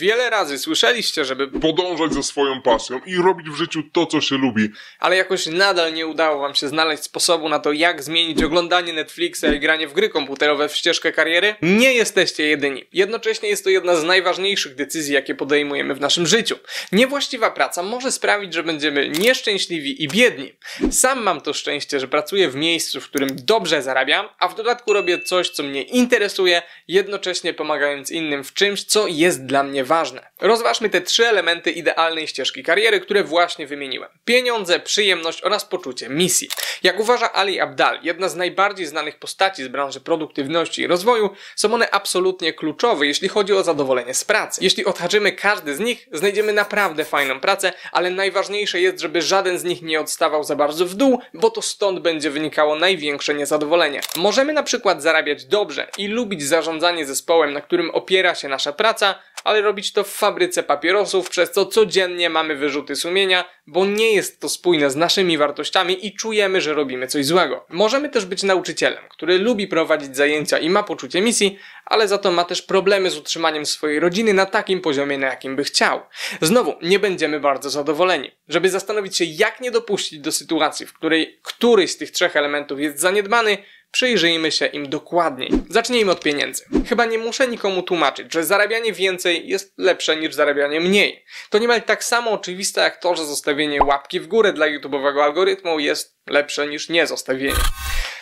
Wiele razy słyszeliście, żeby Podążać za swoją pasją i robić w życiu to, co się lubi. ale jakoś nadal nie udało wam się znaleźć sposobu na to, jak zmienić oglądanie Netflixa i granie w gry komputerowe w ścieżkę kariery? Nie jesteście jedyni. Jednocześnie jest to jedna z najważniejszych decyzji, jakie podejmujemy w naszym życiu. Niewłaściwa praca może sprawić, że będziemy nieszczęśliwi i biedni. Sam mam to szczęście, że pracuję w miejscu, w którym dobrze zarabiam, a w dodatku robię coś, co mnie interesuje, jednocześnie pomagając innym w czymś, co jest dla mnie ważne. Rozważmy te trzy elementy idealnej ścieżki kariery, które właśnie wymieniłem. Pieniądze, przyjemność oraz poczucie misji. Jak uważa Ali Abdal, jedna z najbardziej znanych postaci z branży produktywności i rozwoju, są one absolutnie kluczowe, jeśli chodzi o zadowolenie z pracy. Jeśli odhaczymy każdy z nich, znajdziemy naprawdę fajną pracę, ale najważniejsze jest, żeby żaden z nich nie odstawał za bardzo w dół, bo to stąd będzie wynikało największe niezadowolenie. Możemy na przykład zarabiać dobrze i lubić zarządzanie zespołem, na którym opiera się nasza praca, ale robić to w fabryce papierosów, przez co codziennie mamy wyrzuty sumienia, bo nie jest to spójne z naszymi wartościami i czujemy, że robimy coś złego. Możemy też być nauczycielem, który lubi prowadzić zajęcia i ma poczucie misji, ale za to ma też problemy z utrzymaniem swojej rodziny na takim poziomie, na jakim by chciał. Znowu, nie będziemy bardzo zadowoleni. Żeby zastanowić się, jak nie dopuścić do sytuacji, w której któryś z tych trzech elementów jest zaniedbany, Przyjrzyjmy się im dokładniej. Zacznijmy od pieniędzy. Chyba nie muszę nikomu tłumaczyć, że zarabianie więcej jest lepsze niż zarabianie mniej. To niemal tak samo oczywiste jak to, że zostawienie łapki w górę dla YouTube'owego algorytmu jest lepsze niż nie zostawienie.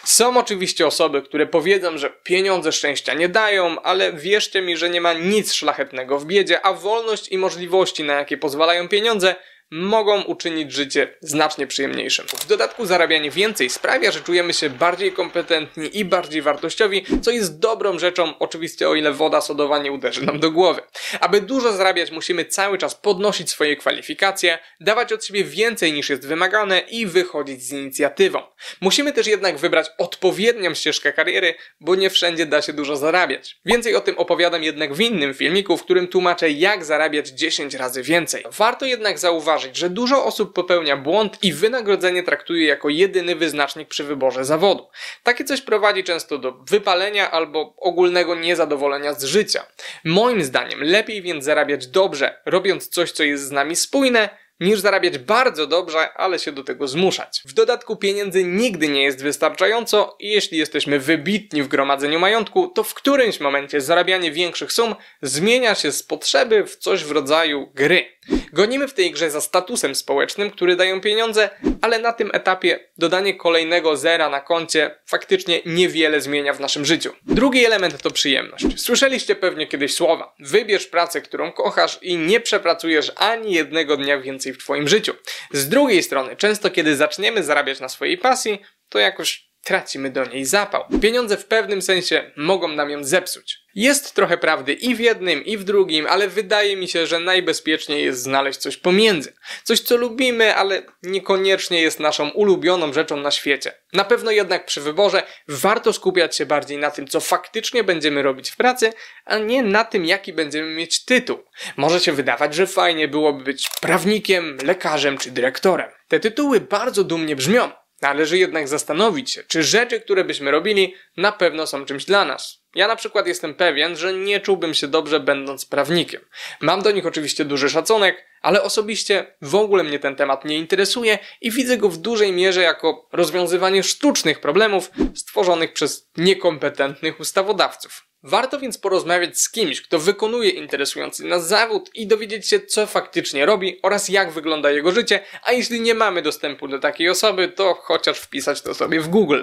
Są oczywiście osoby, które powiedzą, że pieniądze szczęścia nie dają, ale wierzcie mi, że nie ma nic szlachetnego w biedzie, a wolność i możliwości, na jakie pozwalają pieniądze, mogą uczynić życie znacznie przyjemniejszym. W dodatku zarabianie więcej sprawia, że czujemy się bardziej kompetentni i bardziej wartościowi, co jest dobrą rzeczą, oczywiście o ile woda sodowa nie uderzy nam do głowy. Aby dużo zarabiać, musimy cały czas podnosić swoje kwalifikacje, dawać od siebie więcej niż jest wymagane i wychodzić z inicjatywą. Musimy też jednak wybrać odpowiednią ścieżkę kariery, bo nie wszędzie da się dużo zarabiać. Więcej o tym opowiadam jednak w innym filmiku, w którym tłumaczę jak zarabiać 10 razy więcej. Warto jednak zauważyć, że dużo osób popełnia błąd i wynagrodzenie traktuje jako jedyny wyznacznik przy wyborze zawodu. Takie coś prowadzi często do wypalenia albo ogólnego niezadowolenia z życia. Moim zdaniem lepiej więc zarabiać dobrze, robiąc coś, co jest z nami spójne, niż zarabiać bardzo dobrze, ale się do tego zmuszać. W dodatku pieniędzy nigdy nie jest wystarczająco i jeśli jesteśmy wybitni w gromadzeniu majątku, to w którymś momencie zarabianie większych sum zmienia się z potrzeby w coś w rodzaju gry. Gonimy w tej grze za statusem społecznym, który dają pieniądze, ale na tym etapie dodanie kolejnego zera na koncie faktycznie niewiele zmienia w naszym życiu. Drugi element to przyjemność. Słyszeliście pewnie kiedyś słowa: wybierz pracę, którą kochasz i nie przepracujesz ani jednego dnia więcej w Twoim życiu. Z drugiej strony, często kiedy zaczniemy zarabiać na swojej pasji, to jakoś tracimy do niej zapał. Pieniądze w pewnym sensie mogą nam ją zepsuć. Jest trochę prawdy i w jednym, i w drugim, ale wydaje mi się, że najbezpieczniej jest znaleźć coś pomiędzy. Coś, co lubimy, ale niekoniecznie jest naszą ulubioną rzeczą na świecie. Na pewno jednak przy wyborze warto skupiać się bardziej na tym, co faktycznie będziemy robić w pracy, a nie na tym, jaki będziemy mieć tytuł. Może się wydawać, że fajnie byłoby być prawnikiem, lekarzem czy dyrektorem. Te tytuły bardzo dumnie brzmią. Należy jednak zastanowić się, czy rzeczy, które byśmy robili, na pewno są czymś dla nas. Ja na przykład jestem pewien, że nie czułbym się dobrze będąc prawnikiem. Mam do nich oczywiście duży szacunek, ale osobiście w ogóle mnie ten temat nie interesuje i widzę go w dużej mierze jako rozwiązywanie sztucznych problemów stworzonych przez niekompetentnych ustawodawców. Warto więc porozmawiać z kimś, kto wykonuje interesujący nas zawód i dowiedzieć się, co faktycznie robi oraz jak wygląda jego życie, a jeśli nie mamy dostępu do takiej osoby, to chociaż wpisać to sobie w Google.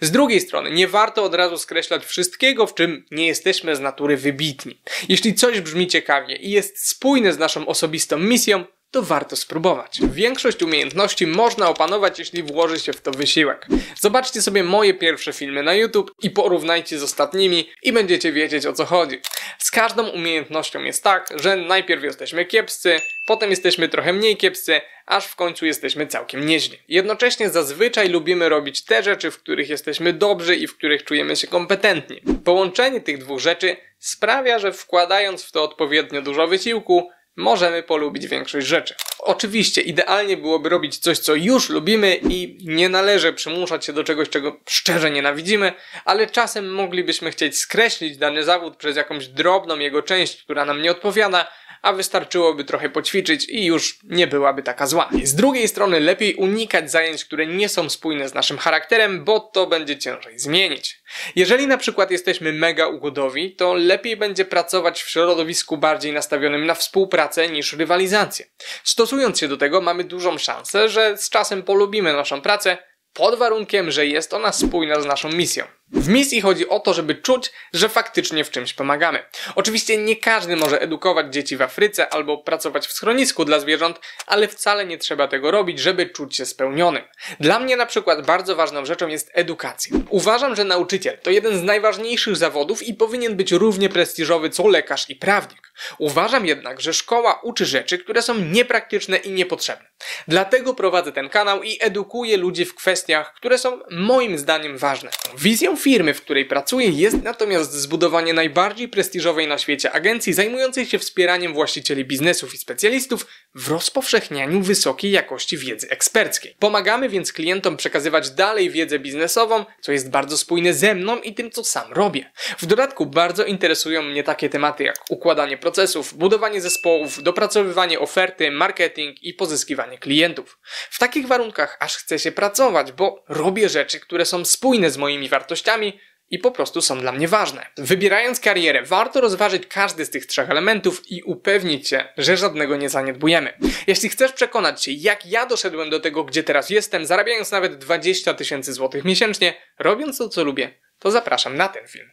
Z drugiej strony, nie warto od razu skreślać wszystkiego, w czym nie jesteśmy z natury wybitni. Jeśli coś brzmi ciekawie i jest spójne z naszą osobistą misją, to warto spróbować. Większość umiejętności można opanować, jeśli włoży się w to wysiłek. Zobaczcie sobie moje pierwsze filmy na YouTube i porównajcie z ostatnimi i będziecie wiedzieć o co chodzi. Z każdą umiejętnością jest tak, że najpierw jesteśmy kiepscy, potem jesteśmy trochę mniej kiepscy, aż w końcu jesteśmy całkiem nieźli. Jednocześnie zazwyczaj lubimy robić te rzeczy, w których jesteśmy dobrzy i w których czujemy się kompetentni. Połączenie tych dwóch rzeczy sprawia, że wkładając w to odpowiednio dużo wysiłku, możemy polubić większość rzeczy. Oczywiście idealnie byłoby robić coś, co już lubimy i nie należy przymuszać się do czegoś, czego szczerze nienawidzimy, ale czasem moglibyśmy chcieć skreślić dany zawód przez jakąś drobną jego część, która nam nie odpowiada, a wystarczyłoby trochę poćwiczyć i już nie byłaby taka zła. Z drugiej strony lepiej unikać zajęć, które nie są spójne z naszym charakterem, bo to będzie ciężej zmienić. Jeżeli na przykład jesteśmy mega ugodowi, to lepiej będzie pracować w środowisku bardziej nastawionym na współpracę niż rywalizację. Stosując się do tego, mamy dużą szansę, że z czasem polubimy naszą pracę, pod warunkiem, że jest ona spójna z naszą misją. W misji chodzi o to, żeby czuć, że faktycznie w czymś pomagamy. Oczywiście nie każdy może edukować dzieci w Afryce albo pracować w schronisku dla zwierząt, ale wcale nie trzeba tego robić, żeby czuć się spełnionym. Dla mnie na przykład bardzo ważną rzeczą jest edukacja. Uważam, że nauczyciel to jeden z najważniejszych zawodów i powinien być równie prestiżowy co lekarz i prawnik. Uważam jednak, że szkoła uczy rzeczy, które są niepraktyczne i niepotrzebne. Dlatego prowadzę ten kanał i edukuję ludzi w kwestiach, które są moim zdaniem ważne. Firmy, w której pracuję, jest natomiast zbudowanie najbardziej prestiżowej na świecie agencji zajmującej się wspieraniem właścicieli biznesów i specjalistów w rozpowszechnianiu wysokiej jakości wiedzy eksperckiej. Pomagamy więc klientom przekazywać dalej wiedzę biznesową, co jest bardzo spójne ze mną i tym, co sam robię. W dodatku bardzo interesują mnie takie tematy jak układanie procesów, budowanie zespołów, dopracowywanie oferty, marketing i pozyskiwanie klientów. W takich warunkach aż chce się pracować, bo robię rzeczy, które są spójne z moimi wartościami, i po prostu są dla mnie ważne. Wybierając karierę, warto rozważyć każdy z tych trzech elementów i upewnić się, że żadnego nie zaniedbujemy. Jeśli chcesz przekonać się, jak ja doszedłem do tego, gdzie teraz jestem, zarabiając nawet 20 tysięcy złotych miesięcznie, robiąc to, co lubię, to zapraszam na ten film.